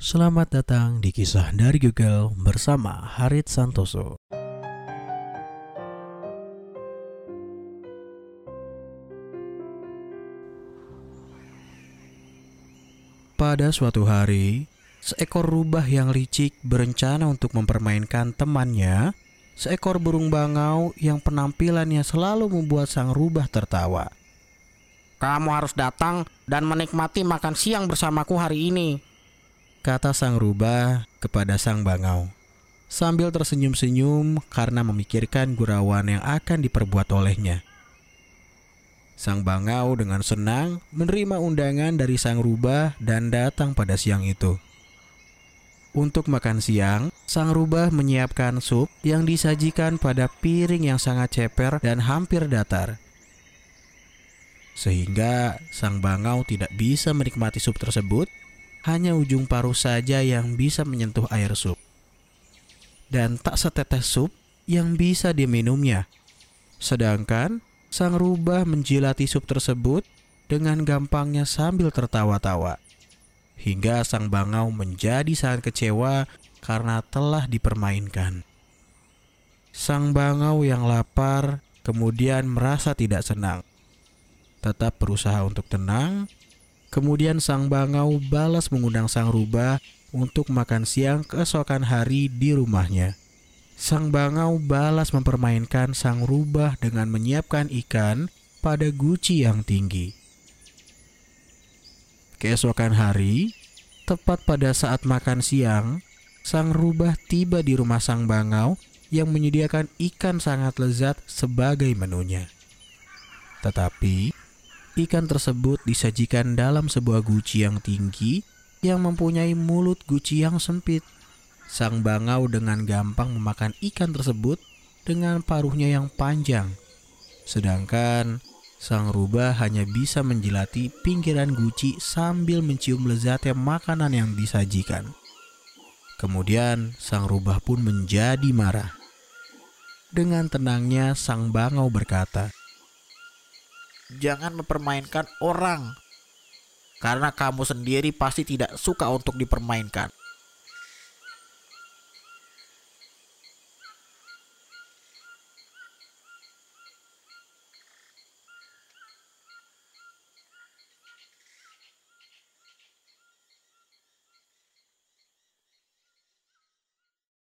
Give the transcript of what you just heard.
Selamat datang di kisah dari Google bersama Harit Santoso. Pada suatu hari, seekor rubah yang licik berencana untuk mempermainkan temannya, seekor burung bangau yang penampilannya selalu membuat sang rubah tertawa. Kamu harus datang dan menikmati makan siang bersamaku hari ini. Kata sang rubah kepada sang bangau. Sambil tersenyum-senyum karena memikirkan gurauan yang akan diperbuat olehnya. Sang bangau dengan senang menerima undangan dari sang rubah dan datang pada siang itu. Untuk makan siang, sang rubah menyiapkan sup yang disajikan pada piring yang sangat ceper dan hampir datar. Sehingga sang bangau tidak bisa menikmati sup tersebut, hanya ujung paruh saja yang bisa menyentuh air sup. Dan tak setetes sup yang bisa diminumnya. Sedangkan sang rubah menjilati sup tersebut dengan gampangnya sambil tertawa-tawa. Hingga sang bangau menjadi sangat kecewa karena telah dipermainkan. Sang bangau yang lapar kemudian merasa tidak senang. Tetap berusaha untuk tenang, kemudian sang bangau balas mengundang sang rubah untuk makan siang keesokan hari di rumahnya. Sang bangau balas mempermainkan sang rubah dengan menyiapkan ikan pada guci yang tinggi. Keesokan hari, tepat pada saat makan siang, sang rubah tiba di rumah sang bangau yang menyediakan ikan sangat lezat sebagai menunya. Tetapi, ikan tersebut disajikan dalam sebuah guci yang tinggi yang mempunyai mulut guci yang sempit. Sang bangau dengan gampang memakan ikan tersebut dengan paruhnya yang panjang. Sedangkan sang rubah hanya bisa menjilati pinggiran guci sambil mencium lezatnya makanan yang disajikan. Kemudian sang rubah pun menjadi marah. Dengan tenangnya sang bangau berkata, Jangan mempermainkan orang. Karena kamu sendiri pasti tidak suka untuk dipermainkan.